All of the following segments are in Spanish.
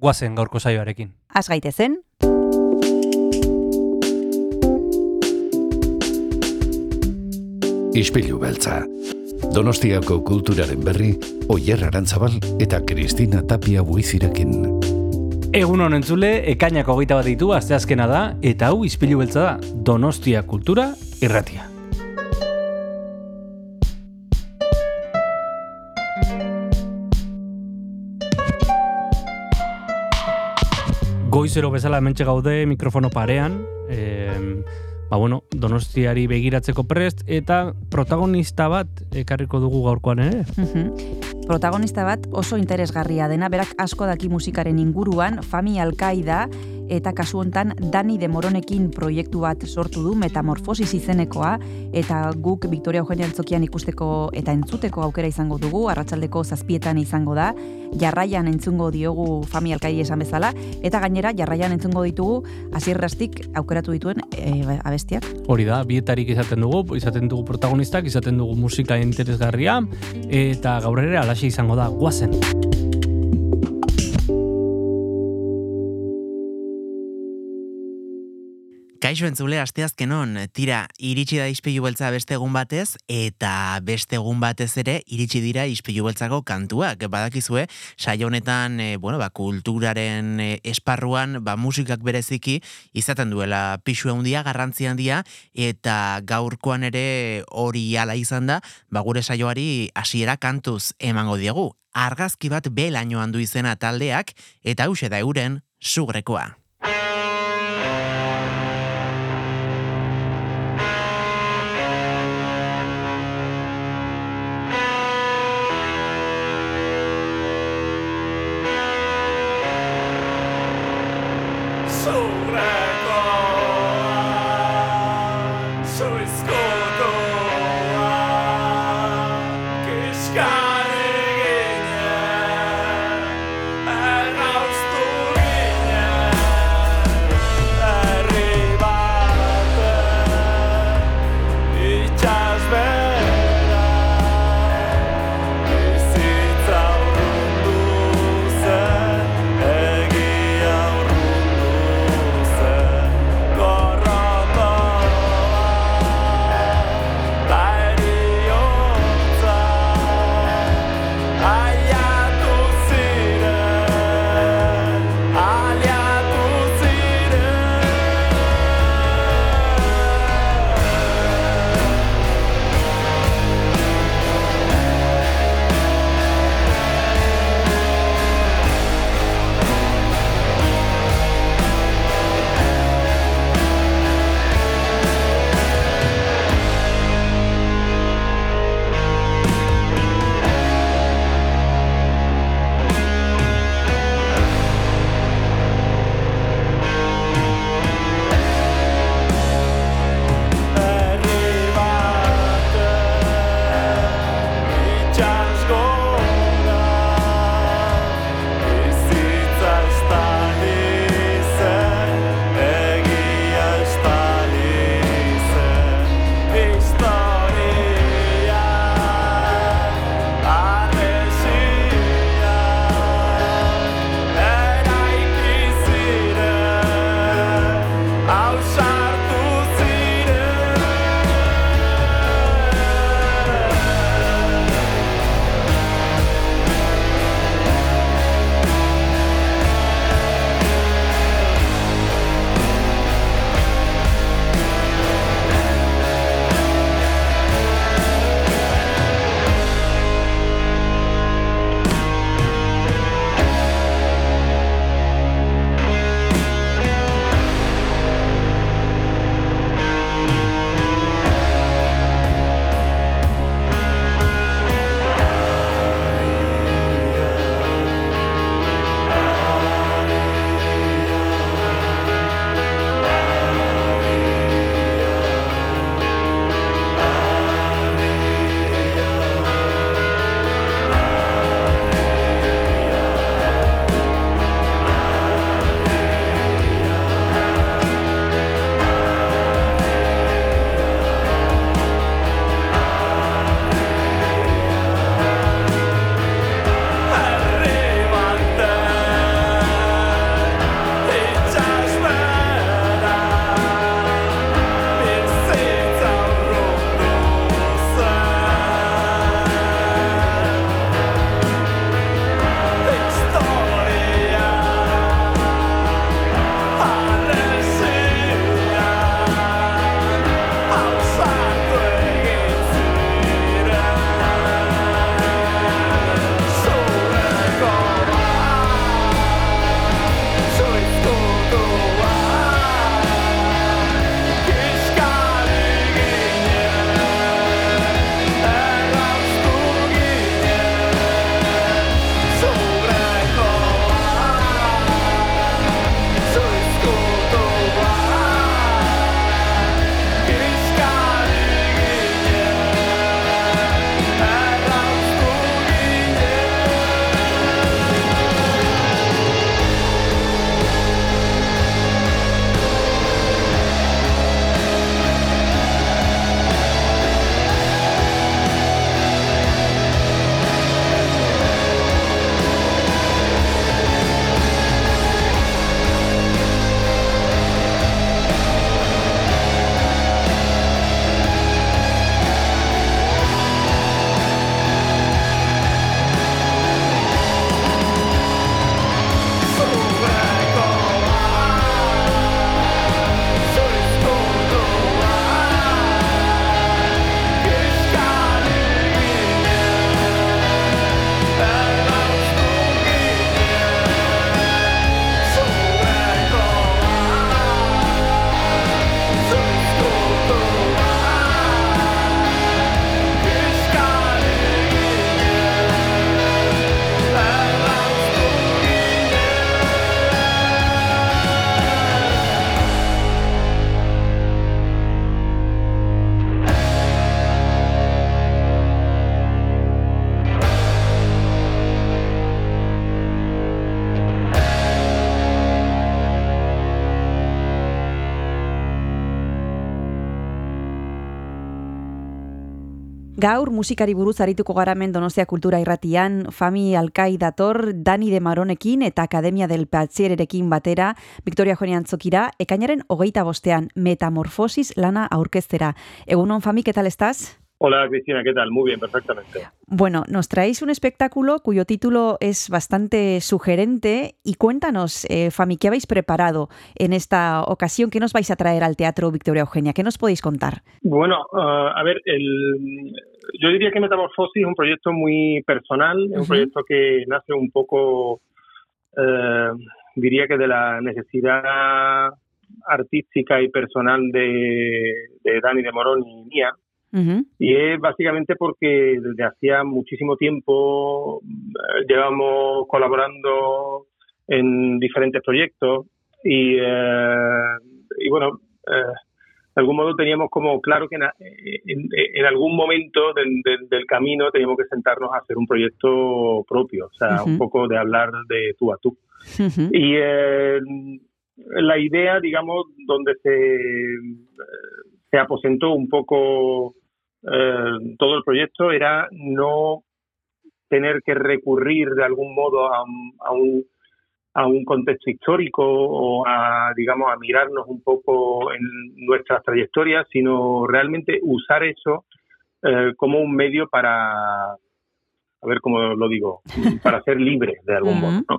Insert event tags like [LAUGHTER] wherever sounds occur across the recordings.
guazen gaurko saioarekin. Az gaitezen, Ispilu beltza. Donostiako kulturaren berri, Oyer Arantzabal eta Kristina Tapia buizirekin. Egun honen entzule, ekainak hogeita bat ditu, asteazkena da, eta hau izpilu beltza da, Donostia Kultura Irratia. Goizero bezala hementxe gaude mikrofono parean, em, ba bueno, Donostiari begiratzeko prest, eta protagonista bat ekarriko dugu gaurkoan ere. Mhm. protagonista bat oso interesgarria dena, berak asko daki musikaren inguruan, Fami Alkaida, eta kasu hontan Dani de Moronekin proiektu bat sortu du, Metamorfosis izenekoa, eta guk Victoria Eugenia Altzokian ikusteko eta entzuteko aukera izango dugu, arratsaldeko zazpietan izango da, jarraian entzungo diogu Fami Alkaidi esan bezala, eta gainera jarraian entzungo ditugu hasierrastik aukeratu dituen e, abestiak. Hori da, bietarik izaten dugu, izaten dugu protagonistak, izaten dugu musika interesgarria, eta gaur ere alaxe izango da, guazen. Kaixo entzule asteazkenon, tira, iritsi da ispilu beltza beste egun batez, eta beste egun batez ere iritsi dira ispilu beltzako kantuak. Badakizue, saio honetan, e, bueno, ba, kulturaren e, esparruan, ba, musikak bereziki, izaten duela pixu handia, garrantzi handia, eta gaurkoan ere hori ala izan da, ba, gure saioari hasiera kantuz emango diegu. Argazki bat belaino handu izena taldeak, eta hause da euren sugrekoa. Gaur musikari buruz arituko garamen Donostia Kultura Irratian, Fami Alkai dator, Dani de Maronekin eta Akademia del Patziererekin batera, Victoria Joni Antzokira, ekainaren hogeita bostean, Metamorfosis lana aurkeztera. Egunon, Fami, ¿qué tal estás? Hola Cristina, ¿qué tal? Muy bien, perfectamente. Bueno, nos traéis un espectáculo cuyo título es bastante sugerente y cuéntanos, eh, Fami, ¿qué habéis preparado en esta ocasión? ¿Qué nos vais a traer al Teatro Victoria Eugenia? ¿Qué nos podéis contar? Bueno, uh, a ver, el, yo diría que Metamorfosis es un proyecto muy personal, es un proyecto que nace un poco, eh, diría que de la necesidad artística y personal de, de Dani de Morón y mía, y es básicamente porque desde hacía muchísimo tiempo eh, llevamos colaborando en diferentes proyectos y, eh, y bueno, eh, de algún modo teníamos como claro que en, algún momento del, del, camino teníamos que sentarnos a hacer un proyecto propio, o sea, un poco de hablar de tú a tú. Y la idea, digamos, donde se, se aposentó un poco eh, todo el proyecto era no tener que recurrir de algún modo a, un, a un contexto histórico o a, digamos, a mirarnos un poco en nuestras trayectorias, sino realmente usar eso eh, como un medio para, a ver cómo lo digo, [LAUGHS] para ser libre de algún modo.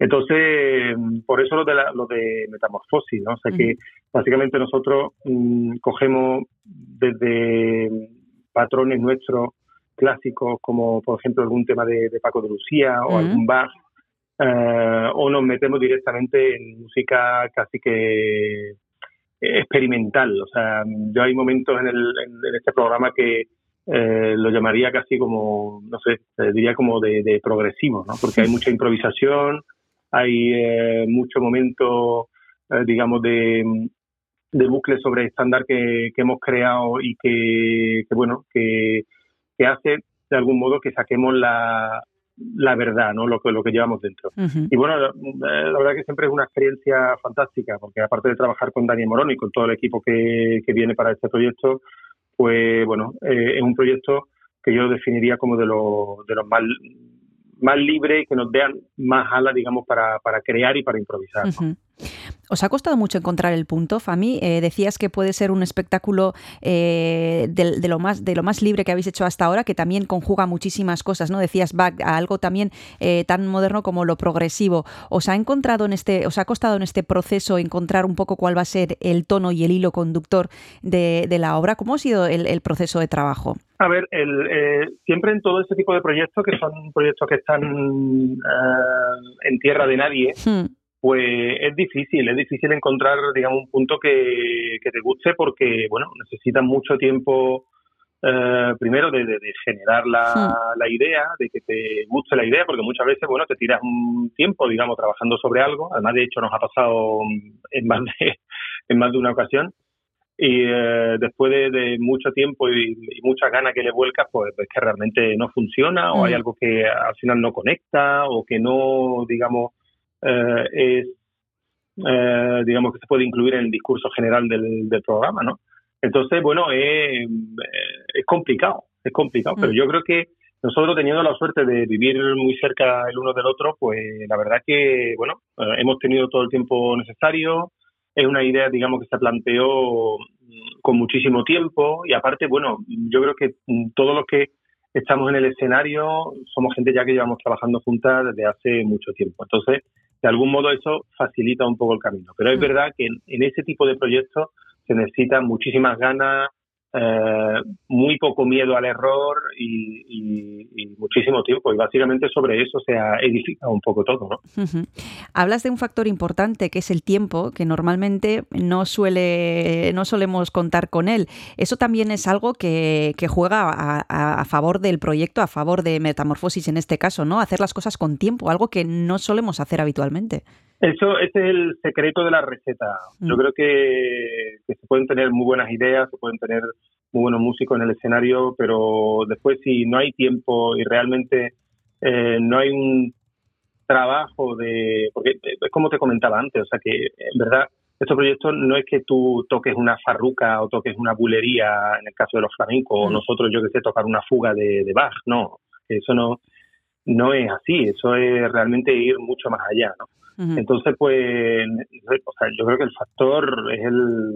Entonces, por eso lo de, lo de metamorfosis, ¿no? O sea que básicamente nosotros mm, cogemos desde patrones nuestros clásicos, como por ejemplo algún tema de, Paco de Lucía o algún Bach, eh, o nos metemos directamente en música casi que experimental. O sea, yo hay momentos en, el, en, este programa que eh, lo llamaría casi como, no sé, diría como de, progresivo, ¿no? Porque hay mucha improvisación, hay eh, mucho momento, digamos, de, de bucle sobre estándar que, que, hemos creado y que, bueno, que, que, hace de algún modo que saquemos la, la verdad, ¿no? Lo que, lo que llevamos dentro. Y bueno, la, verdad que siempre es una experiencia fantástica, porque aparte de trabajar con Daniel Morón y con todo el equipo que, que viene para este proyecto, pues bueno, eh, es un proyecto que yo definiría como de, los de los más más libre y que nos den más alas, digamos, para, para crear y para improvisar. ¿Os ha costado mucho encontrar el punto, Fami? Eh, decías que puede ser un espectáculo eh, de, lo más, de lo más libre que habéis hecho hasta ahora, que también conjuga muchísimas cosas, ¿no? Decías back a algo también eh, tan moderno como lo progresivo. ¿Os ha encontrado en este, os ha costado en este proceso encontrar un poco cuál va a ser el tono y el hilo conductor de, la obra? ¿Cómo ha sido el, proceso de trabajo? A ver, el, siempre en todo este tipo de proyectos, que son proyectos que están en tierra de nadie, hmm pues es difícil, es difícil encontrar, digamos, un punto que, te guste porque, bueno, necesitas mucho tiempo, eh, primero, de, generar la, la, idea, de que te guste la idea, porque muchas veces, bueno, te tiras un tiempo, digamos, trabajando sobre algo, además, de hecho, nos ha pasado en más de, [LAUGHS] en más de una ocasión, y eh, después de, mucho tiempo y, muchas ganas que le vuelcas, pues es que realmente no funciona, o hay mm. algo que al final no conecta, o que no, digamos, es, eh, digamos, que se puede incluir en el discurso general del, programa, ¿no? Entonces, bueno, es, es complicado, es complicado, pero mm. yo creo que nosotros teniendo la suerte de vivir muy cerca el uno del otro, pues la verdad que, bueno, eh, hemos tenido todo el tiempo necesario, es una idea, digamos, que se planteó mm, con muchísimo tiempo y aparte, bueno, yo creo que mm, todos los que estamos en el escenario somos gente ya que llevamos trabajando juntas desde hace mucho tiempo. Entonces, de algún modo eso facilita un poco el camino. Pero es mm. verdad que en, ese tipo de proyectos se necesitan muchísimas ganas, eh, muy poco miedo al error y, muchísimo tiempo. Y básicamente sobre eso se ha edificado un poco todo. ¿no? Hablas de un factor importante que es el tiempo, que normalmente no suele, no solemos contar con él. Eso también es algo que, juega a, a, favor del proyecto, a favor de Metamorfosis en este caso, ¿no? Hacer las cosas con tiempo, algo que no solemos hacer habitualmente. Eso, ese es el secreto de la receta. Yo mm. creo que, se pueden tener muy buenas ideas, se pueden tener muy buenos músicos en el escenario, pero después si no hay tiempo y realmente eh, no hay un trabajo de, porque es como te comentaba antes, o sea que en verdad estos proyectos no es que tú toques una farruca o toques una bulería, en el caso de los flamencos, o nosotros, yo que sé, tocar una fuga de, de Bach, no, eso no, no es así, eso es realmente ir mucho más allá, ¿no? Entonces, pues, o sea, yo creo que el factor es el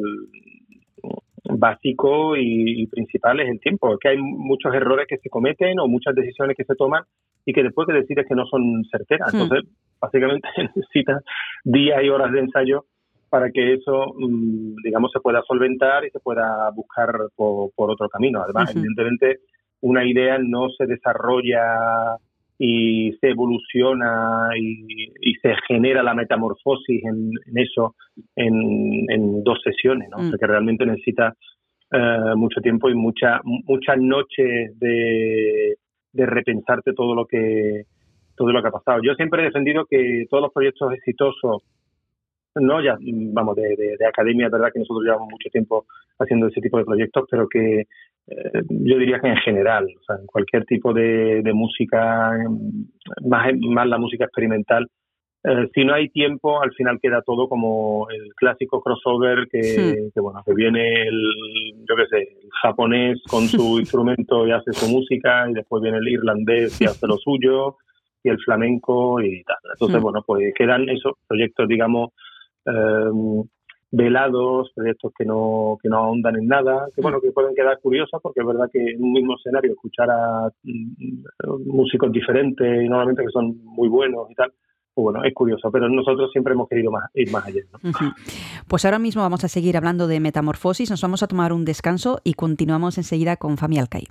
básico y, principal es el tiempo, es que hay muchos errores que se cometen o muchas decisiones que se toman y que después te decides que no son certeras. Entonces, básicamente [LAUGHS] necesitas días y horas de ensayo para que eso, mm, digamos, se pueda solventar y se pueda buscar por, otro camino. Además, evidentemente, una idea no se desarrolla y se evoluciona y, se genera la metamorfosis en, eso en, dos sesiones, ¿no? Mm. que realmente necesita eh, mucho tiempo y mucha, muchas noches de, de repensarte todo lo que todo lo que ha pasado. Yo siempre he defendido que todos los proyectos exitosos no ya vamos de, de, academia verdad que nosotros llevamos mucho tiempo haciendo ese tipo de proyectos pero que eh, yo diría que en general o sea en cualquier tipo de, música más más la música experimental eh, si no hay tiempo al final queda todo como el clásico crossover que, que bueno que viene el yo qué sé el japonés con su [LAUGHS] instrumento y hace su música y después viene el irlandés y hace lo suyo y el flamenco y tal. Entonces bueno pues quedan esos proyectos digamos eh, velados, proyectos que no, que no ahondan en nada, que bueno, que pueden quedar curiosos porque es verdad que en un mismo escenario escuchar a mm, músicos diferentes y normalmente que son muy buenos y tal, pues bueno, es curioso, pero nosotros siempre hemos querido más, ir más allá. Pues ahora mismo vamos a seguir hablando de metamorfosis, nos vamos a tomar un descanso y continuamos enseguida con Fami Alcai.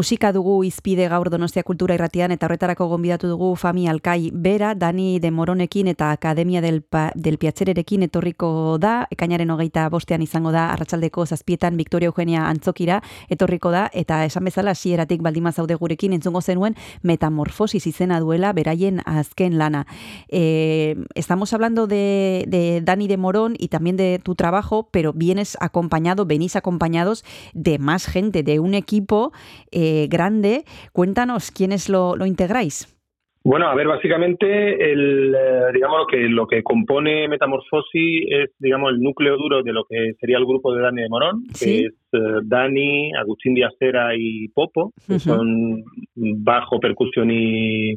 Musika dugu izpide gaur Donostia Kultura Irratian eta horretarako gonbidatu dugu Fami Alkai. Bera, Dani de Moronekin eta Akademia del, pa, del Piatzererekin etorriko da, ekainaren hogeita bostean izango da, arratsaldeko zazpietan Victoria Eugenia Antzokira etorriko da, eta esan bezala sieratik baldima zaude gurekin entzungo zenuen metamorfosis izena duela beraien azken lana. Eh, estamos hablando de, de Dani de Morón y también de tu trabajo, pero vienes acompañado, venís acompañados de más gente, de un equipo eh, grande. Cuéntanos quiénes lo, lo integráis. Bueno, a ver, básicamente el, eh, digamos lo que lo que compone Metamorfosis es, digamos, el núcleo duro de lo que sería el grupo de Dani de Morón, Sí. que es eh, Dani, Agustín Diacera y Popo, que son bajo, percusión y,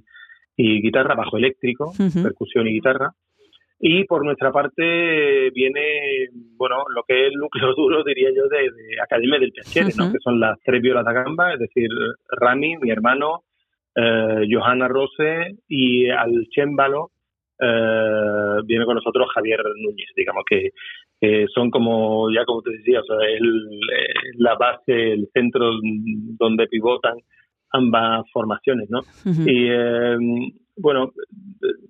y guitarra, bajo eléctrico, percusión y guitarra. Y por nuestra parte viene, bueno, lo que es el núcleo [LAUGHS] duro, diría yo, de, de Academia del Piacere, ¿no? Que son las tres violas da gamba, es decir, Rami, mi hermano, eh, Johanna Rose y al chémbalo eh, viene con nosotros Javier Núñez, digamos que, son como, ya como te decía, o sea, el, eh, la base, el centro donde pivotan ambas formaciones, ¿no? Ujú. Y eh, bueno,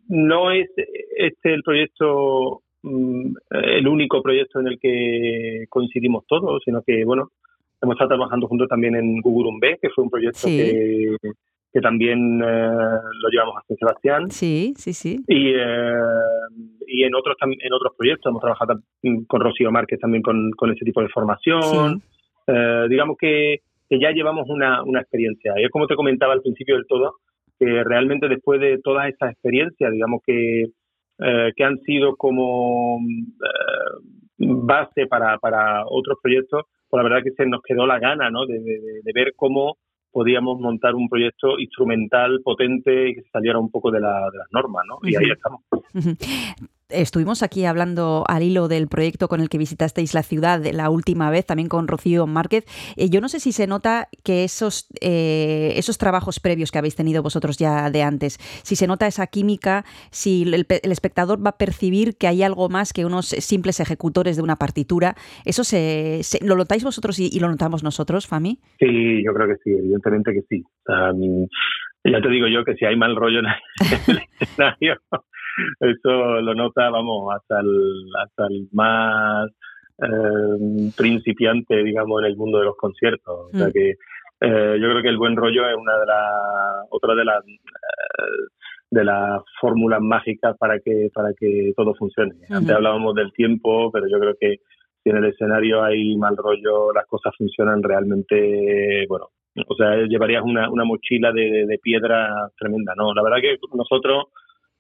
no es este el proyecto, mm, el único proyecto en el que coincidimos todos, sino que, bueno, hemos estado trabajando juntos también en Gugurumbe, que fue un proyecto Sí. que, que también eh, lo llevamos a San Sebastián. Sí, sí, sí. Y, eh, y en otros en otros proyectos hemos trabajado con Rocío Márquez también con, con ese tipo de formación. Sí. Eh, digamos que, que ya llevamos una, una experiencia. Y es como te comentaba al principio del todo, que realmente después de todas estas experiencias, digamos que, eh, que han sido como eh, base para, para otros proyectos, pues la verdad que se nos quedó la gana ¿no? de, de- de ver cómo podíamos montar un proyecto instrumental potente y que se saliera un poco de, la, de las normas, ¿no? Y ahí estamos. Estuvimos aquí hablando al hilo del proyecto con el que visitasteis la ciudad la última vez, también con Rocío Márquez. Eh, yo no sé si se nota que esos, eh, esos trabajos previos que habéis tenido vosotros ya de antes, si se nota esa química, si el, el espectador va a percibir que hay algo más que unos simples ejecutores de una partitura. ¿Eso se, se- lo notáis vosotros y, lo notamos nosotros, Fami? Sí, yo creo que sí, evidentemente que sí. Mm, ya te digo yo que si hay mal rollo en el [LAUGHS] escenario, eso lo nota, vamos, hasta el, hasta el más eh, principiante, digamos, en el mundo de los conciertos. O sea Mm. que eh, yo creo que el buen rollo es una de las, otra de las eh, de las fórmulas mágicas para que para que todo funcione. Antes hablábamos del tiempo, pero yo creo que si en el escenario hay mal rollo, las cosas funcionan realmente, bueno, o sea, llevarías una, una mochila de, de- de piedra tremenda, ¿no? La verdad que nosotros,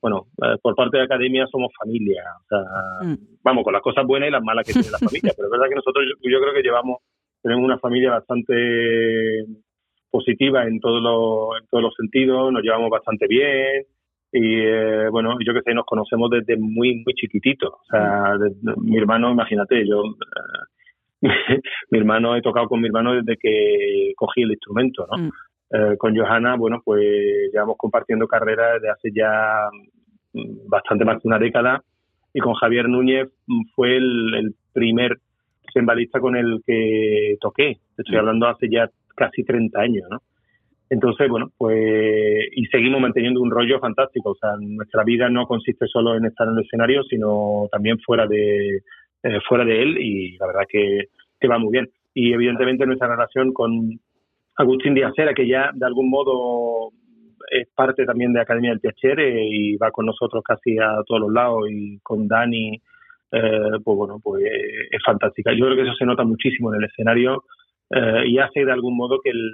bueno, eh, por parte de la academia somos familia, o sea, Mm. vamos, con las cosas buenas y las malas que tiene la [LAUGHS] familia, pero es verdad que nosotros, yo, yo creo que llevamos, tenemos una familia bastante positiva en todos los, en todos los sentidos, nos llevamos bastante bien, y eh, bueno, yo que sé, nos conocemos desde muy, muy chiquititos. O sea, desde- mi hermano, imagínate, yo, eh, [LAUGHS] mi hermano, he tocado con mi hermano desde que cogí el instrumento, ¿no? Mm. Eh, con Johanna, bueno, pues llevamos compartiendo carrera desde hace ya mm, bastante más de una década. Y con Javier Núñez mm, fue el, el primer cembalista con el que toqué. Estoy hablando hace ya casi 30 años, ¿no? Entonces, bueno, pues y seguimos manteniendo un rollo fantástico. O sea, nuestra vida no consiste solo en estar en el escenario, sino también fuera de eh, fuera de él y la verdad que, que va muy bien. Y evidentemente nuestra relación con Agustín Díaz-Sera, que ya de algún modo es parte también de Academia del Piacere y va con nosotros casi a todos los lados y con Dani, eh, pues bueno, pues es fantástica. Yo creo que eso se nota muchísimo en el escenario eh, y hace de algún modo que el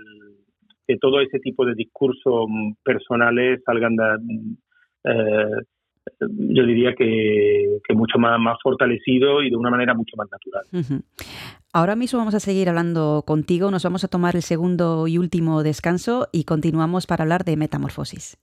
que todo ese tipo de discursos mm, personales salgan de, mm, eh, yo diría que, mucho más, fortalecido y de una manera mucho más natural. Ahora mismo vamos a seguir hablando contigo, nos vamos a tomar el segundo y último descanso y continuamos para hablar de metamorfosis.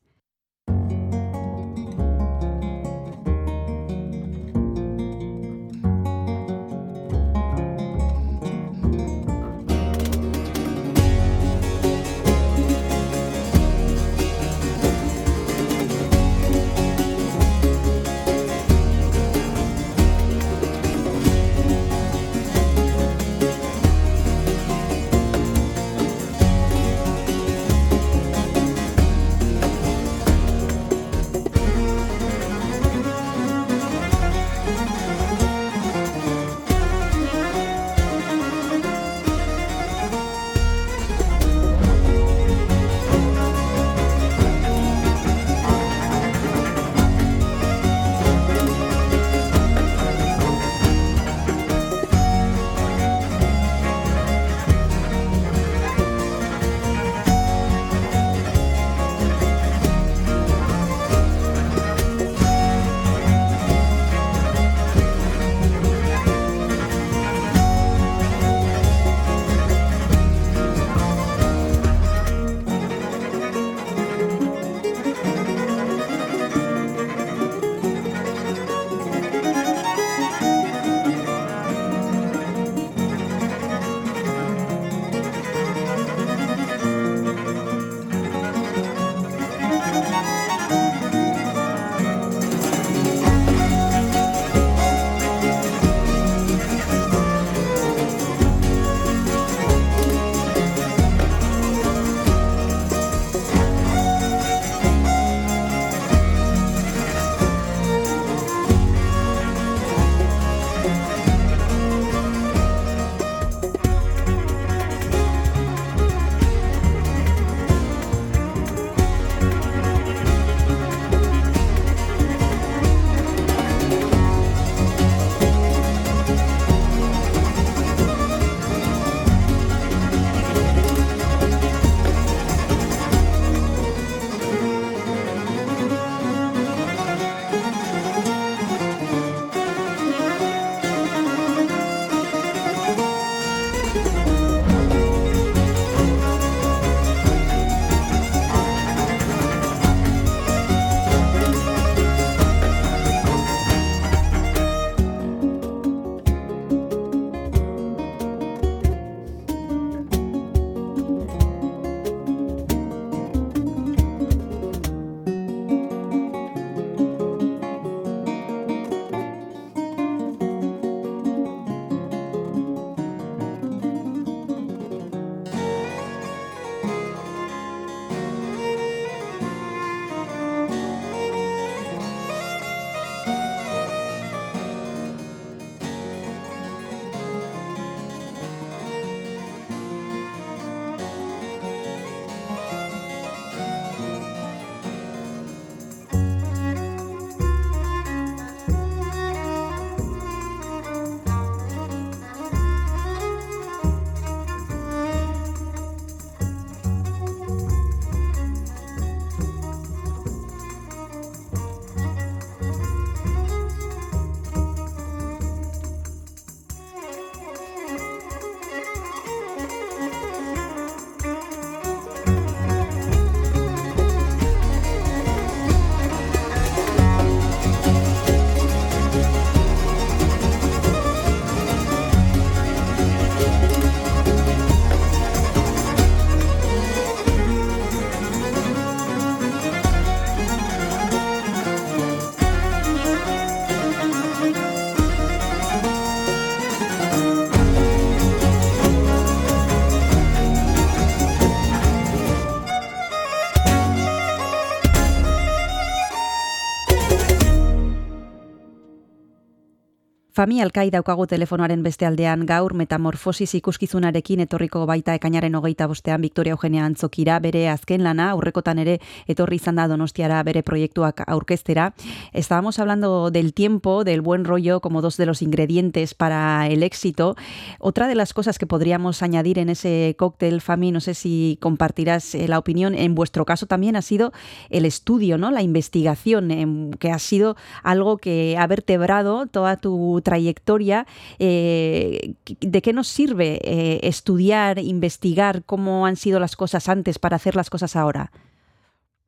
Fami alkai daukagu telefonoaren beste aldean gaur metamorfosis ikuskizunarekin etorriko baita ekainaren hogeita bostean Victoria Eugenia Antzokira bere azken lana aurrekotan ere etorri izan da Donostiara bere proiektuak aurkeztera. Estábamos hablando del tiempo, del buen rollo como dos de los ingredientes para el éxito. Otra de las cosas que podríamos añadir en ese cóctel, Fami, no sé si compartirás eh, la opinión, en vuestro caso también ha sido el estudio, ¿no? La investigación, em, que ha sido algo que ha vertebrado toda tu trayectoria, eh, ¿de qué nos sirve eh, estudiar, investigar cómo han sido las cosas antes para hacer las cosas ahora?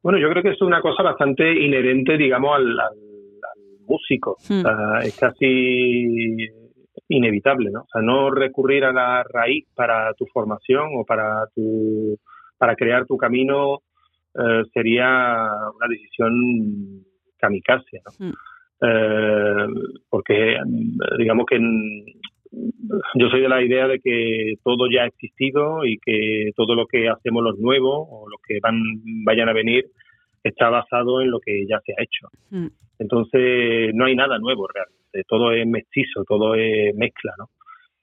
Bueno, yo creo que es una cosa bastante inherente, digamos, al, músico. Hmm. es casi inevitable, ¿no? O sea, no recurrir a la raíz para tu formación o para tu para crear tu camino eh, sería una decisión kamikaze, ¿no? Hmm. Eh, porque digamos que yo soy de la idea de que todo ya ha existido y que todo lo que hacemos los nuevos o los que van vayan a venir está basado en lo que ya se ha hecho. Mm. Entonces no hay nada nuevo realmente, todo es mestizo, todo es mezcla, ¿no?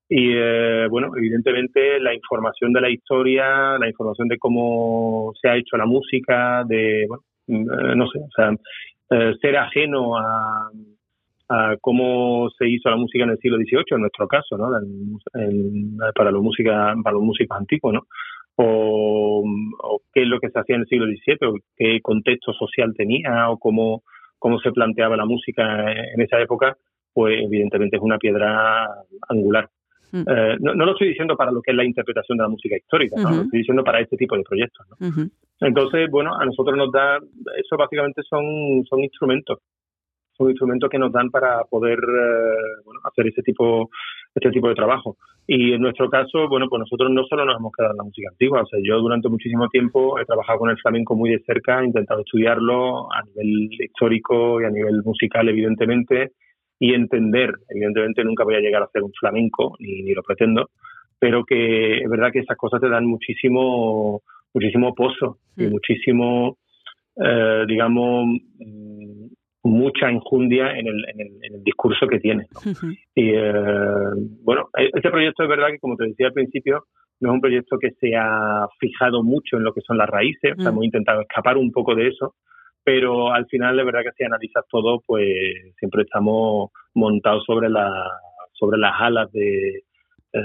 Y eh, bueno, evidentemente la información de la historia, la información de cómo se ha hecho la música, de, bueno, eh, no sé, o sea, eh, ser ajeno a, cómo se hizo la música en el siglo XVIII, en nuestro caso, ¿no? para, los música, para los músicos antiguos, ¿no? O, qué es lo que se hacía en el siglo XVII, o qué contexto social tenía, o cómo, cómo se planteaba la música en esa época, pues evidentemente es una piedra angular. Mm. Eh, no, lo estoy diciendo para lo que es la interpretación de la música histórica, ¿no? lo estoy diciendo para este tipo de proyectos. ¿no? Entonces, bueno, a nosotros nos da, eso básicamente son, son instrumentos, son instrumentos que nos dan para poder eh, bueno, hacer ese tipo, este tipo de trabajo. Y en nuestro caso, bueno, pues nosotros no solo nos hemos quedado en la música antigua, o sea, yo durante muchísimo tiempo he trabajado con el flamenco muy de cerca, he intentado estudiarlo a nivel histórico y a nivel musical, evidentemente, y entender, evidentemente nunca voy a llegar a ser un flamenco, ni, ni lo pretendo, pero que es verdad que esas cosas te dan muchísimo muchísimo pozo y mm. muchísimo, eh, digamos, mm, mucha injundia en el, en el, en el discurso que tiene. Y eh, bueno, e-, este proyecto es verdad que, como te decía al principio, no es un proyecto que se ha fijado mucho en lo que son las raíces, o sea, mm. hemos intentado escapar un poco de eso, pero al final es verdad que si analizas todo, pues siempre estamos montados sobre, la, sobre las alas de, eh,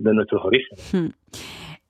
de nuestros orígenes.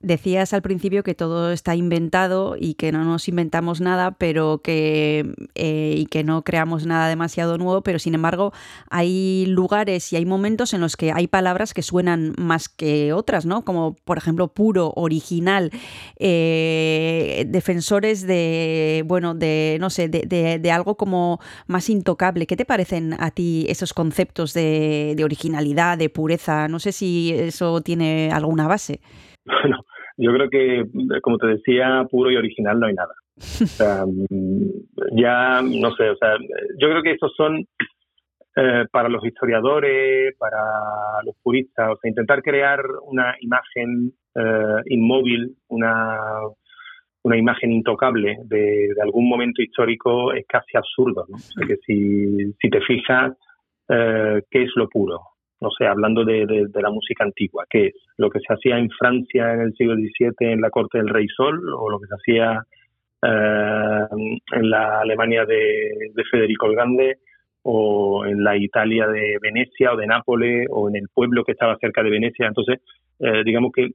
Decías al principio que todo está inventado y que no nos inventamos nada, pero que eh, y que no creamos nada demasiado nuevo, pero sin embargo hay lugares y hay momentos en los que hay palabras que suenan más que otras, ¿no? Como por ejemplo puro, original, eh, defensores de bueno de no sé de, de, algo como más intocable. ¿Qué te parecen a ti esos conceptos de, de originalidad, de pureza? No sé si eso tiene alguna base. [LAUGHS] Bueno, yo creo que, como te decía, puro y original no hay nada. O sea, [LAUGHS] mm, ya, no sé, o sea, yo creo que esos son eh, para los historiadores, para los puristas, o sea, intentar crear una imagen eh, inmóvil, una, una imagen intocable de, algún momento histórico es casi absurdo, ¿no? O sea, que si, si te fijas, eh, ¿qué es lo puro? No sé, hablando de, la música antigua, ¿qué es? ¿Lo que se hacía en Francia en el siglo XVII en la corte del rey Sol o lo que se hacía eh, en la Alemania de, Federico el Grande o en la Italia de Venecia o de Nápoles o en el pueblo que estaba cerca de Venecia? Entonces, eh, digamos que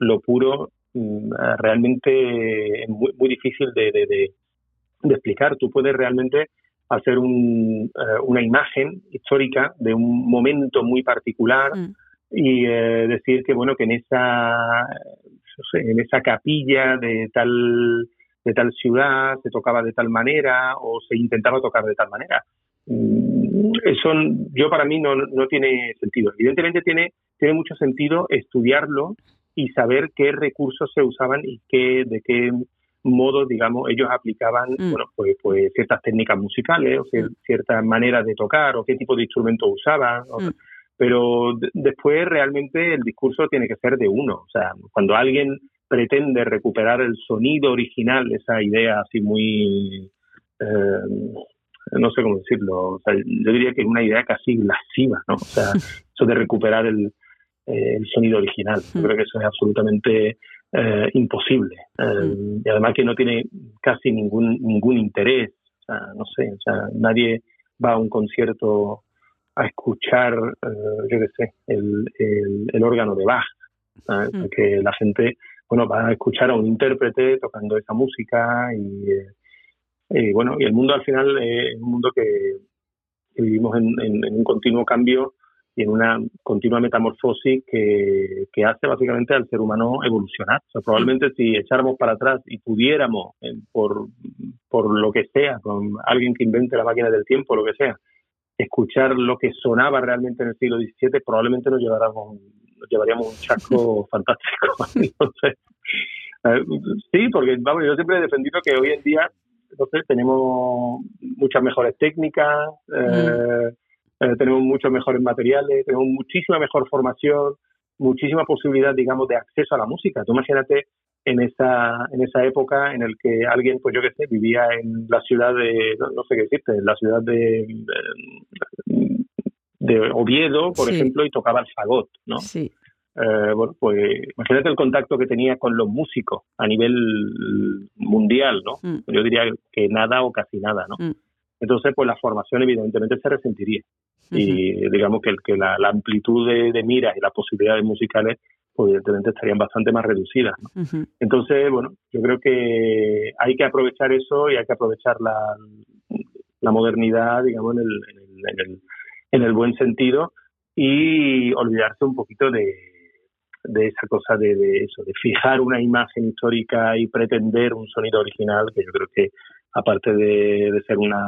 lo puro mm, realmente es muy, muy difícil de, de explicar. Tú puedes realmente hacer un, eh, una imagen histórica de un momento muy particular mm. y eh, decir que bueno que en esa en esa capilla de tal de tal ciudad se tocaba de tal manera o se intentaba tocar de tal manera mm, eso yo para mí no, no tiene sentido evidentemente tiene tiene mucho sentido estudiarlo y saber qué recursos se usaban y qué de qué modo, digamos, ellos aplicaban mm. bueno, pues, pues, ciertas técnicas musicales o mm. ciertas maneras de tocar o qué tipo de instrumentos usaban. Mm. Pero después realmente el discurso tiene que ser de uno. O sea, cuando alguien pretende recuperar el sonido original, esa idea así muy, eh, no sé cómo decirlo, yo diría que es una idea casi lasciva, ¿no? O sea, [LAUGHS] eso de recuperar el, el sonido original. Yo creo que eso es absolutamente eh, imposible. Eh, y además que no tiene casi ningún, ningún interés. O sea, no sé, o sea, nadie va a un concierto a escuchar, yo qué sé, el, el, órgano de Bach. Que la gente, bueno, va a escuchar a un intérprete tocando esa música y, y bueno, y el mundo al final es un mundo que, vivimos en, en, un continuo cambio y en una continua metamorfosis que, que, hace básicamente al ser humano evolucionar. O sea, probablemente si echáramos para atrás y pudiéramos, eh, por, por lo que sea, con alguien que invente la máquina del tiempo, lo que sea, escuchar lo que sonaba realmente en el siglo XVII, probablemente nos, lleváramos, nos llevaríamos un chasco [LAUGHS] fantástico. [LAUGHS] Entonces, eh, sí, porque vamos, yo siempre he defendido que hoy en día entonces tenemos muchas mejores técnicas, eh, eh, tenemos muchos mejores materiales, tenemos muchísima mejor formación, muchísima posibilidad, digamos, de acceso a la música. Tú imagínate en esa, en esa época en el que alguien, pues yo qué sé, vivía en la ciudad de, no, sé qué decirte, en la ciudad de, de, Oviedo, por ejemplo, y tocaba el fagot, ¿no? Sí. Eh, bueno, pues imagínate el contacto que tenía con los músicos a nivel mundial, ¿no? Mm. Yo diría que nada o casi nada, ¿no? Mm. Entonces, pues la formación evidentemente se resentiría y digamos que, que la, amplitud de, miras y las posibilidades musicales pues evidentemente estarían bastante más reducidas. Entonces, bueno, yo creo que hay que aprovechar eso y hay que aprovechar la, la modernidad, digamos, en el, en, el, en, el, buen sentido y olvidarse un poquito de, de esa cosa de, de, eso, de fijar una imagen histórica y pretender un sonido original, que yo creo que aparte de, ser una,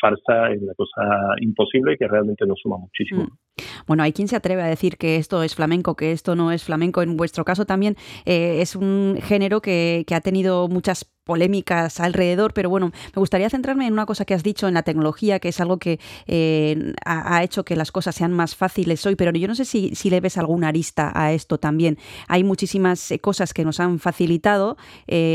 farsa, es una cosa imposible que realmente nos suma muchísimo. Mm. Bueno, hay quien se atreve a decir que esto es flamenco, que esto no es flamenco. En vuestro caso también eh, es un género que, que ha tenido muchas polémicas alrededor, pero bueno, me gustaría centrarme en una cosa que has dicho en la tecnología, que es algo que eh, ha, hecho que las cosas sean más fáciles hoy, pero yo no sé si, si le ves alguna arista a esto también. Hay muchísimas eh, cosas que nos han facilitado,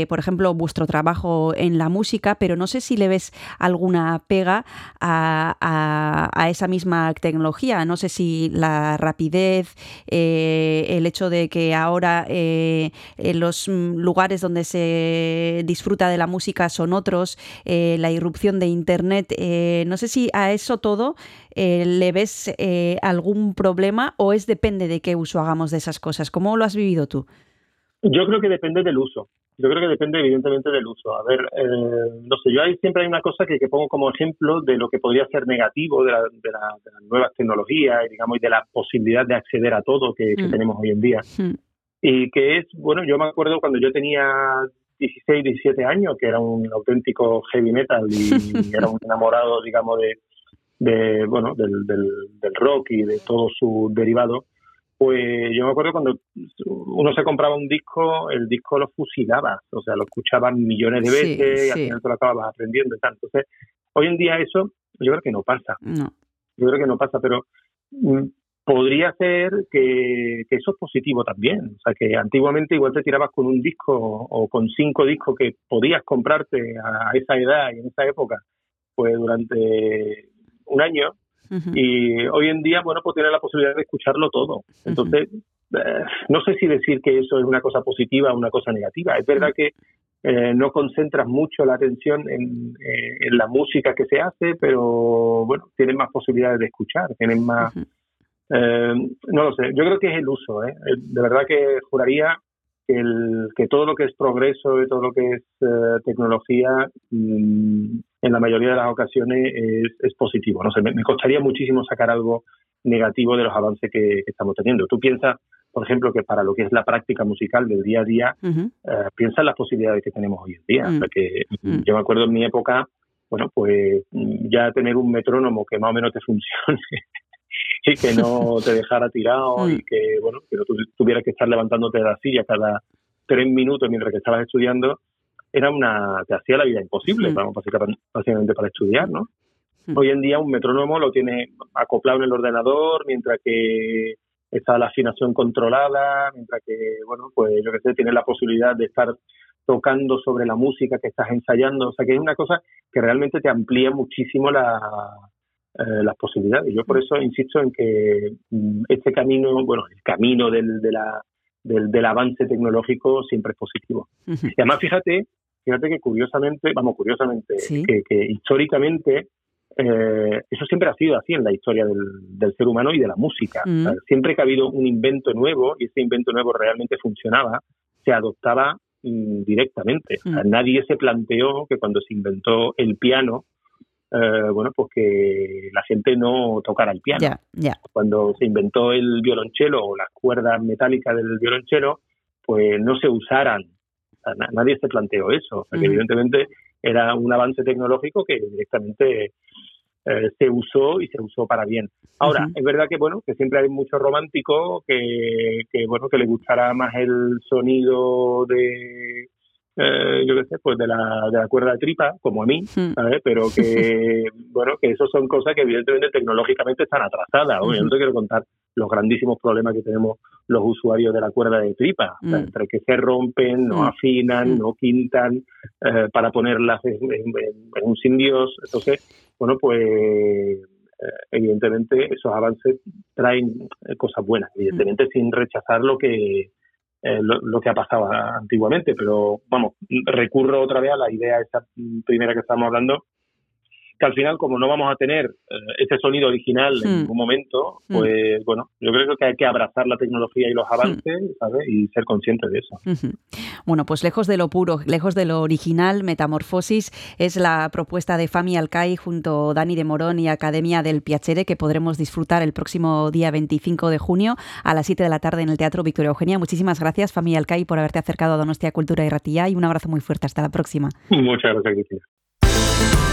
por ejemplo, vuestro trabajo en la música, pero no sé si le ves alguna pega a, a, esa misma tecnología. No sé si la rapidez, el hecho de que ahora en los lugares donde se disfruta de la música son otros, eh, la irrupción de Internet. Eh, no sé si a eso todo eh, le ves algún problema o es depende de qué uso hagamos de esas cosas. ¿Cómo lo has vivido tú? Yo creo que depende del uso. Yo creo que depende evidentemente del uso. A ver, no sé, yo ahí siempre hay una cosa que, pongo como ejemplo de lo que podría ser negativo de, las nuevas tecnologías y digamos y de la posibilidad de acceder a todo que, mm. tenemos hoy en día. Mm. Y que es, bueno, yo me acuerdo cuando yo tenía 16, 17 años, que era un auténtico heavy metal y [LAUGHS] era un enamorado, digamos, de, de bueno, del, del, del, rock y de todo su derivado, pues yo me acuerdo cuando uno se compraba un disco, el disco lo fusilaba, o sea, lo escuchaban millones de veces y al final te lo acababas aprendiendo y tal. Entonces, hoy en día eso yo creo que no pasa. No. Yo creo que no pasa, pero mm, podría ser que, eso es positivo también. O sea, que antiguamente igual te tirabas con un disco o con cinco discos que podías comprarte a esa edad y en esa época, pues durante un año. Y hoy en día, bueno, pues tienes la posibilidad de escucharlo todo. Entonces, eh, no sé si decir que eso es una cosa positiva o una cosa negativa. Es verdad que eh, no concentras mucho la atención en, eh, en, la música que se hace, pero bueno, tienes más posibilidades de escuchar, tienes más... Eh, no lo sé, yo creo que es el uso. ¿eh? De verdad que juraría que, el, que todo lo que es progreso y todo lo que es tecnología, mm, en la mayoría de las ocasiones es, positivo. No sé, me, costaría muchísimo sacar algo negativo de los avances que, estamos teniendo. Tú piensas, por ejemplo, que para lo que es la práctica musical del día a día, piensa en las posibilidades que tenemos hoy en día. Mm. que mm. Yo me acuerdo en mi época, bueno, pues ya tener un metrónomo que más o menos te funcione [LAUGHS] y que no te dejara tirado [LAUGHS] y mm. que, bueno, que no tuvieras que estar levantándote de la silla cada tres minutos mientras que estabas estudiando, era una, te hacía la vida imposible, mm. vamos, básicamente para estudiar, ¿no? Mm. Hoy en día un metrónomo lo tiene acoplado en el ordenador, mientras que está la afinación controlada, mientras que, bueno, pues yo que sé, tiene la posibilidad de estar tocando sobre la música que estás ensayando. O sea, que es una cosa que realmente te amplía muchísimo la, eh, las posibilidades. Yo por eso insisto en que mm, este camino, bueno, el camino del, de la, del, del avance tecnológico siempre es positivo. Y además, fíjate, fíjate que curiosamente, vamos, curiosamente, que, que, históricamente eh, eso siempre ha sido así en la historia del, del ser humano y de la música. Mm. siempre que ha habido un invento nuevo y ese invento nuevo realmente funcionaba, se adoptaba mm, directamente. O sea, Mm. nadie se planteó que cuando se inventó el piano, eh, bueno, pues que la gente no tocara el piano. Cuando se inventó el violonchelo o las cuerdas metálicas del violonchelo, pues no se usaran. Nadie se planteó eso. O sea, que evidentemente era un avance tecnológico que directamente eh, se usó y se usó para bien. Ahora, es verdad que bueno, que siempre hay mucho romántico que, que bueno, que le gustará más el sonido de eh, yo qué sé, pues de la, de la cuerda de tripa, como a mí. ¿sabes? Pero [LAUGHS] que, bueno, que eso son cosas que evidentemente tecnológicamente están atrasadas. Oye, Ujú. no te quiero contar los grandísimos problemas que tenemos los usuarios de la cuerda de tripa, o sea, Mm. entre que se rompen, no Mm. afinan, Mm. no quintan, eh, para ponerlas en, en- en- en un sin Dios. Entonces, bueno, pues eh, evidentemente esos avances traen eh, cosas buenas, evidentemente sin rechazar lo que eh, lo, lo que ha pasado antiguamente, pero vamos, recurro otra vez a la idea esa primera que estamos hablando, que al final como no vamos a tener eh, ese sonido original en Hmm. ningún momento, Hmm. pues bueno, yo creo que hay que abrazar la tecnología y los avances, ¿sabes? Y ser conscientes de eso. Bueno, pues lejos de lo puro, lejos de lo original, Metamorfosis es la propuesta de Fami Alcai junto a Dani de Morón y Academia del Piacere que podremos disfrutar el próximo día 25 de junio a las 7 de la tarde en el Teatro Victoria Eugenia. Muchísimas gracias, Fami Alcai, por haberte acercado a Donostia Cultura y Ratilla y un abrazo muy fuerte. Hasta la próxima. Muchas gracias, Cristina.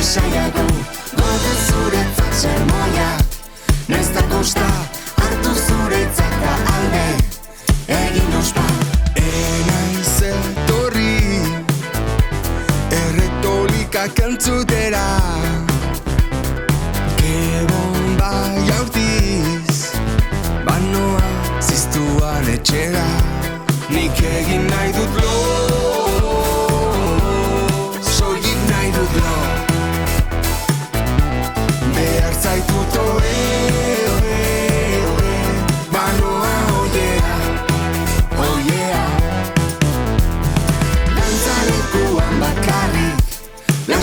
Lasaiago, gode zuretzat sermoia Nesta kosta, hartu zuretzat da alde. Egin ospa. Enaiz etorri Erretolikak entzutera Kebon bai aurtiz Banoa ziztuan etxera. Nik egin nahi dut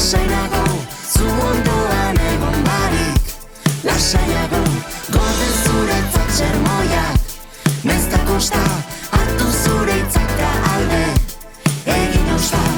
Lasaiago, zu ondoan egon barik Lasaiago, gorde zuretzat sermoiak Nezta kosta, hartu zure itzaka alde. Egin osta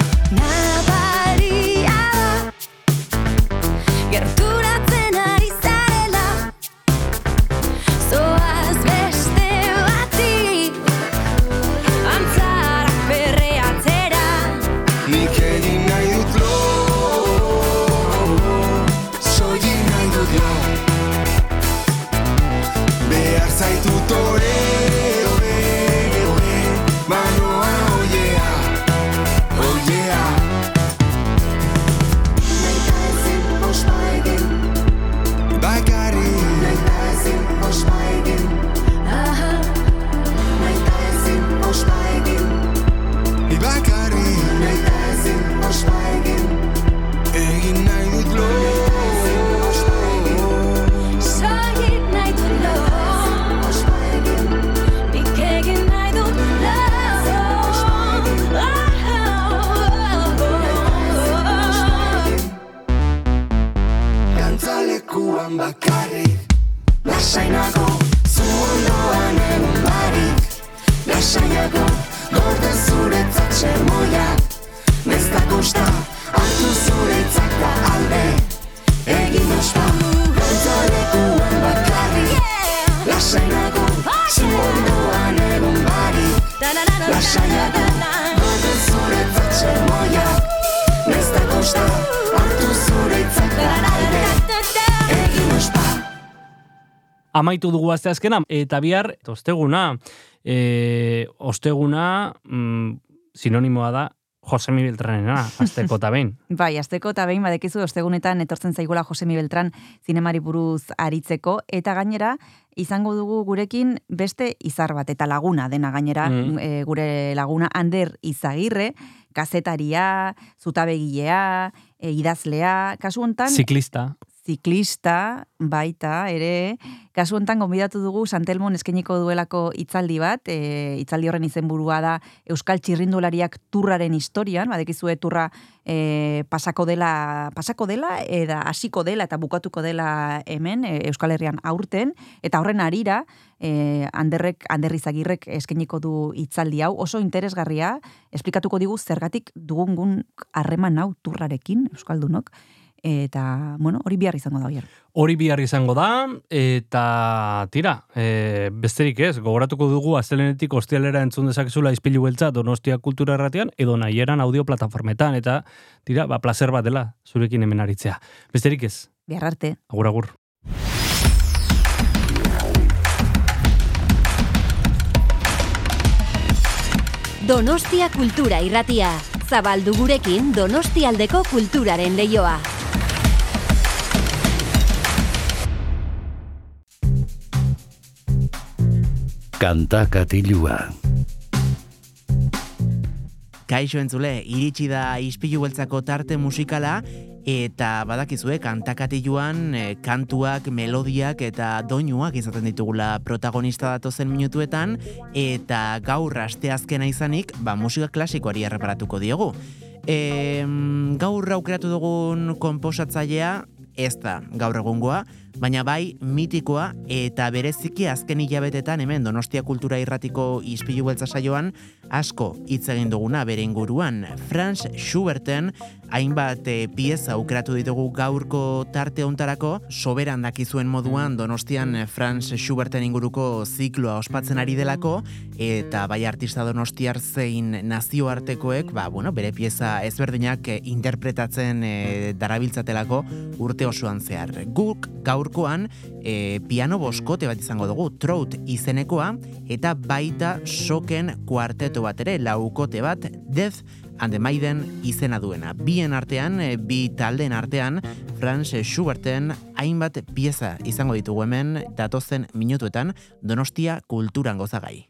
Gantzalekuan bakarrik Lasainago, zu ondoan egon barik. Lasaiago, gorde zuretzat sermoiak Nezta kosta, hartu zuretzat da alde. Egin ospa, gantzalekuan bakarrik. Lasainago, zu ondoan egon barik. Lasaiago, gorde zuretzat sermoiak Nezta kosta, hartu zuretzat da alde Amaitu dugu asteazkena eta bihar osteguna. E, osteguna mm, sinonimoa da Josemi Beltranena, [LAUGHS] azteko eta behin. Bai, azteko eta behin badekizu ostegunetan etortzen zaigula Josemi Beltran zinemari buruz aritzeko, eta gainera, izango dugu gurekin beste izar bat, eta laguna dena gainera, Mm. e, gure laguna Ander Izagirre, kazetaria, zutabegilea, e, idazlea, kasu hontan, Ziklista. Ziklista baita ere. Kasu hontan gonbidatu dugu Santelmon eskainiko duelako hitzaldi bat, e, hitzaldi horren izenburua da Euskal Txirrindulariak turraren historian, badekizue turra e, pasako dela pasako dela eta hasiko dela eta bukatuko dela hemen e, Euskal Herrian aurten. Eta horren arira e, Anderrek Anderrizagirrek eskainiko du hitzaldi hau. Oso interesgarria, esplikatuko digu zergatik dugun harreman hau turrarekin euskaldunok eta bueno, hori bihar izango da bier. Hori bihar izango da, eta tira, e, besterik ez, gogoratuko dugu astelenetik ostialera entzun dezakezula izpilu beltza Donostia Kultura Erratian, edo nahieran audio plataformetan, eta tira, ba, placer bat dela zurekin hemen aritzea. Besterik ez, Bihar arte. agur agur. Donostia Kultura Irratia. Zabaldu gurekin Donostialdeko kulturaren leioa. Kanta katilua. Kaixo entzule, iritsi da ispilu beltzako tarte musikala, eta badakizue kantakatiluan e, kantuak, melodiak eta doinuak izaten ditugula protagonista datozen minutuetan, eta gaur asteazkena izanik, ba, musika klasikoari erreparatuko diogu. E, gaur aukeratu dugun konposatzailea, ez da gaur egungoa, baina bai mitikoa eta bereziki azken hilabetetan hemen Donostia Kultura Irratiko ispilu beltza saioan asko hitz egin duguna bere inguruan. Franz Schuberten hainbat e, pieza aukeratu ditugu gaurko tarte hontarako, soberan dakizuen moduan Donostian eh, Franz Schuberten inguruko zikloa ospatzen ari delako eta bai artista Donostiar zein nazioartekoek, ba, bueno, bere pieza ezberdinak eh, interpretatzen e, darabiltzatelako urte osoan zehar. Guk gaurkoan e, piano boskote bat izango dugu, Trout izenekoa, eta baita soken kuarteto bat ere, laukote bat, Death and the Maiden izena duena. Bien artean, e, bi taldeen artean, Franz Schuberten hainbat pieza izango ditugu hemen, datozen minutuetan, Donostia kulturan gozagai.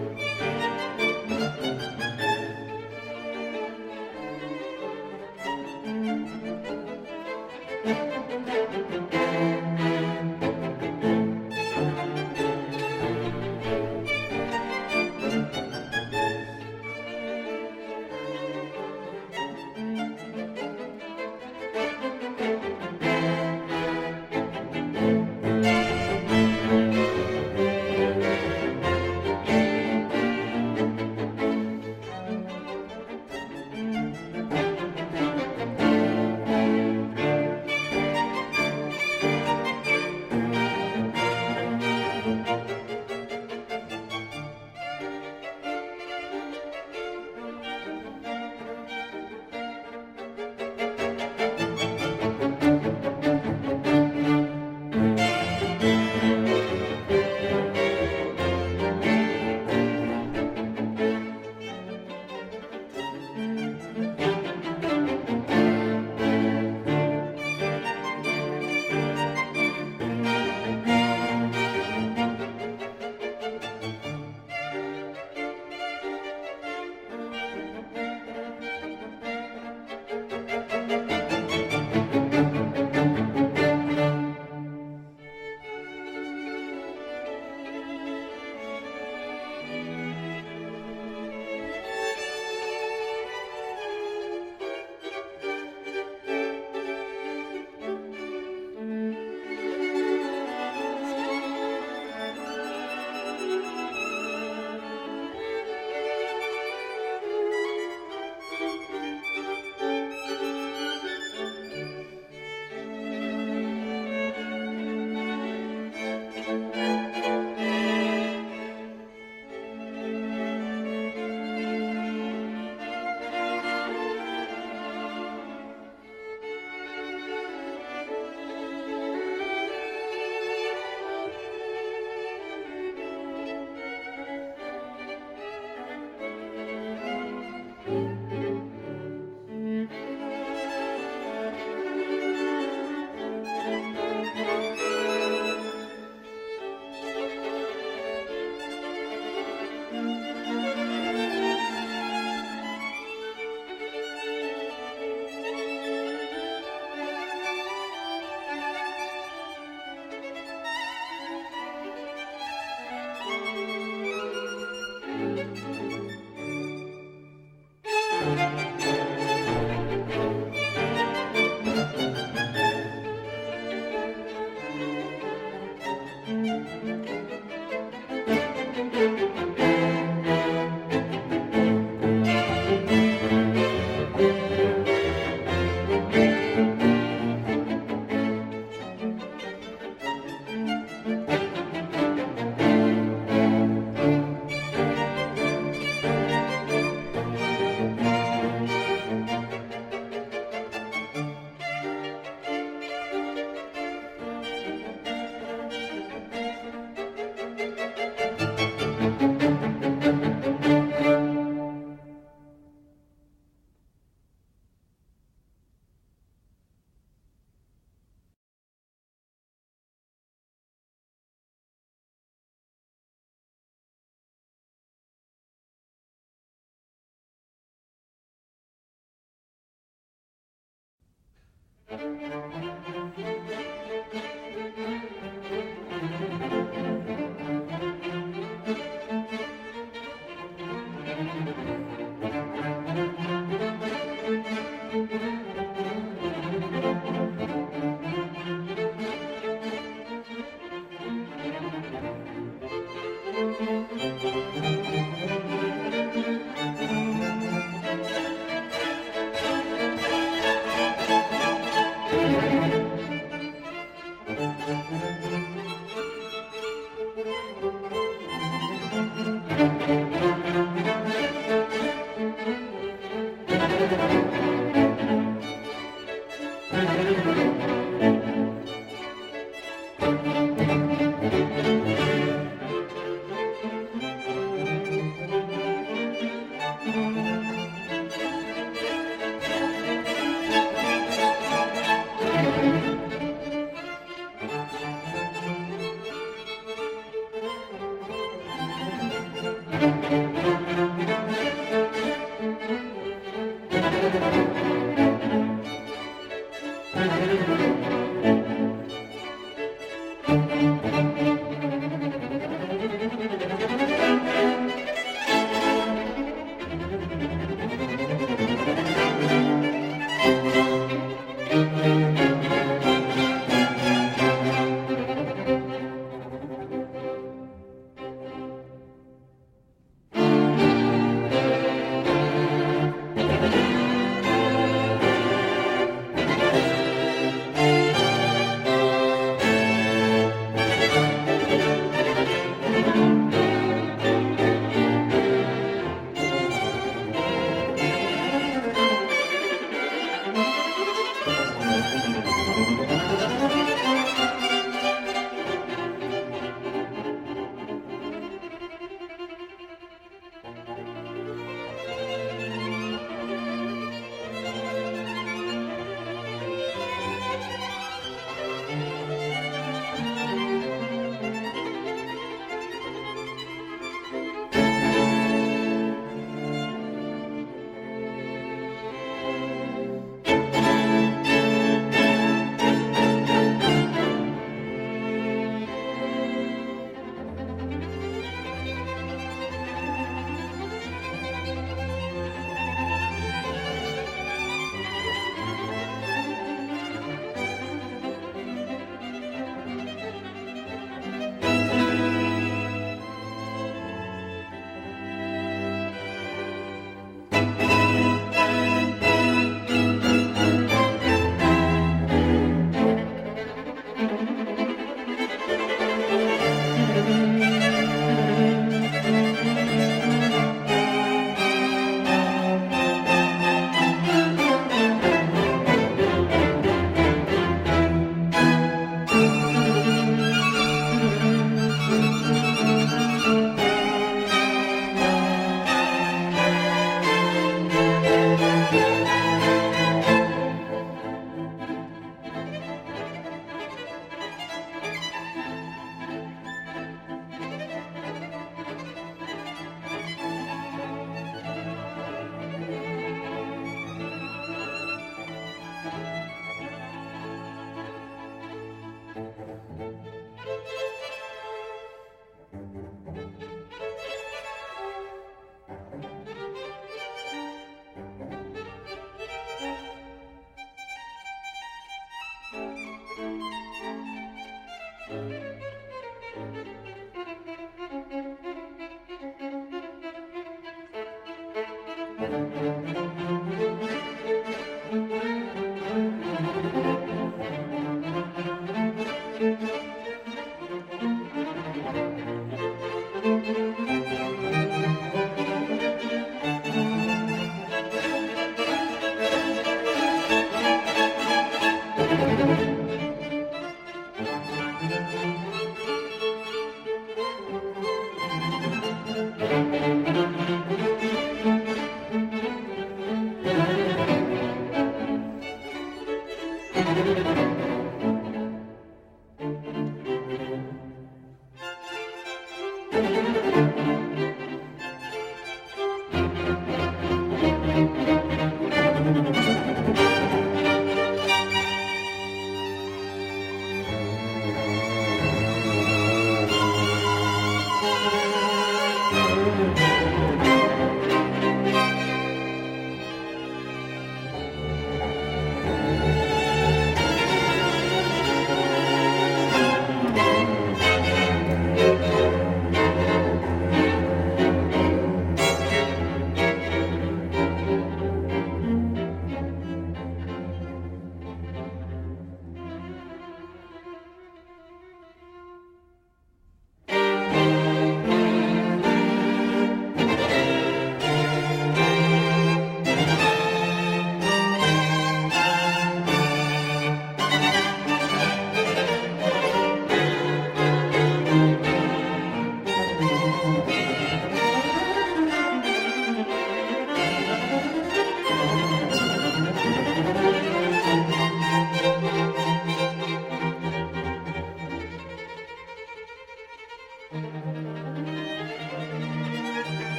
Música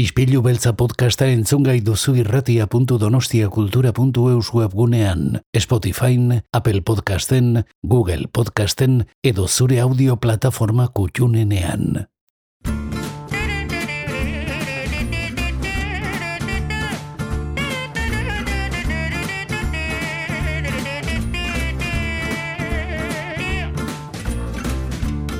Ispilu beltza podcasta entzungai duzu irratia.donostiakultura.eus webgunean, Spotify, Apple Podcasten, Google Podcasten edo zure audio plataforma kutxunenean.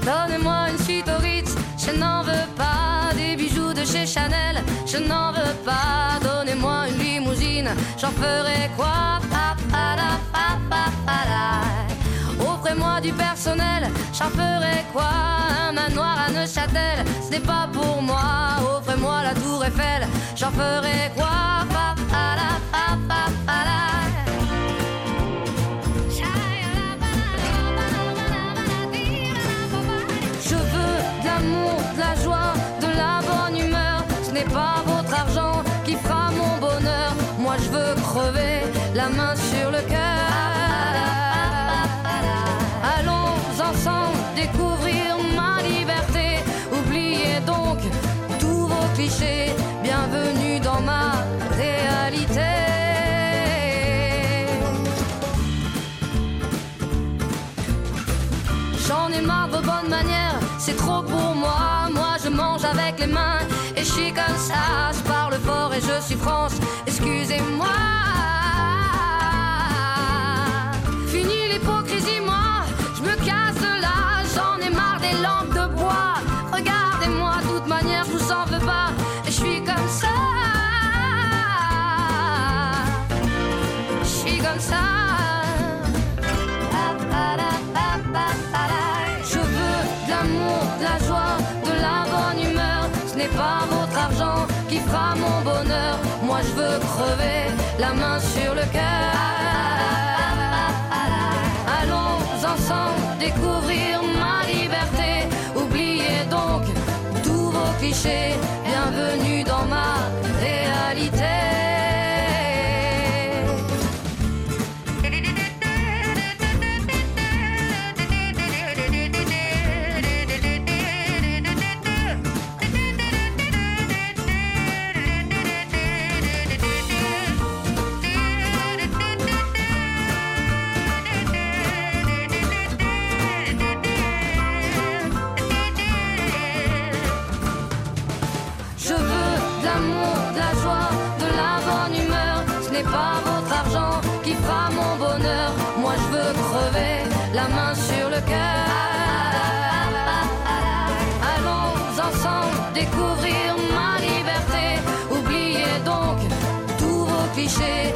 Donnez-moi une suite au Ritz, je n'en veux pas. Des bijoux de chez Chanel, je n'en veux pas. Donnez-moi une limousine, j'en ferai quoi? Offrez-moi du personnel, j'en ferai quoi? Un manoir à Neuchâtel, ce n'est pas pour moi. Offrez-moi la tour Eiffel, j'en ferai quoi? N'est pas votre argent qui fera mon bonheur. Moi je veux crever la main sur le cœur. Allons ensemble découvrir ma liberté. Oubliez donc tous vos clichés. Bienvenue dans ma réalité. J'en ai marre de vos bonnes manières, c'est trop pour moi. Moi je mange avec les mains comme ça. Je parle fort et je suis France, excusez-moi. N'est pas votre argent qui fera mon bonheur. Moi je veux crever la main sur le cœur. Allons ensemble découvrir ma liberté. Oubliez donc tous vos clichés. Découvrir ma liberté. Oubliez donc tous vos clichés.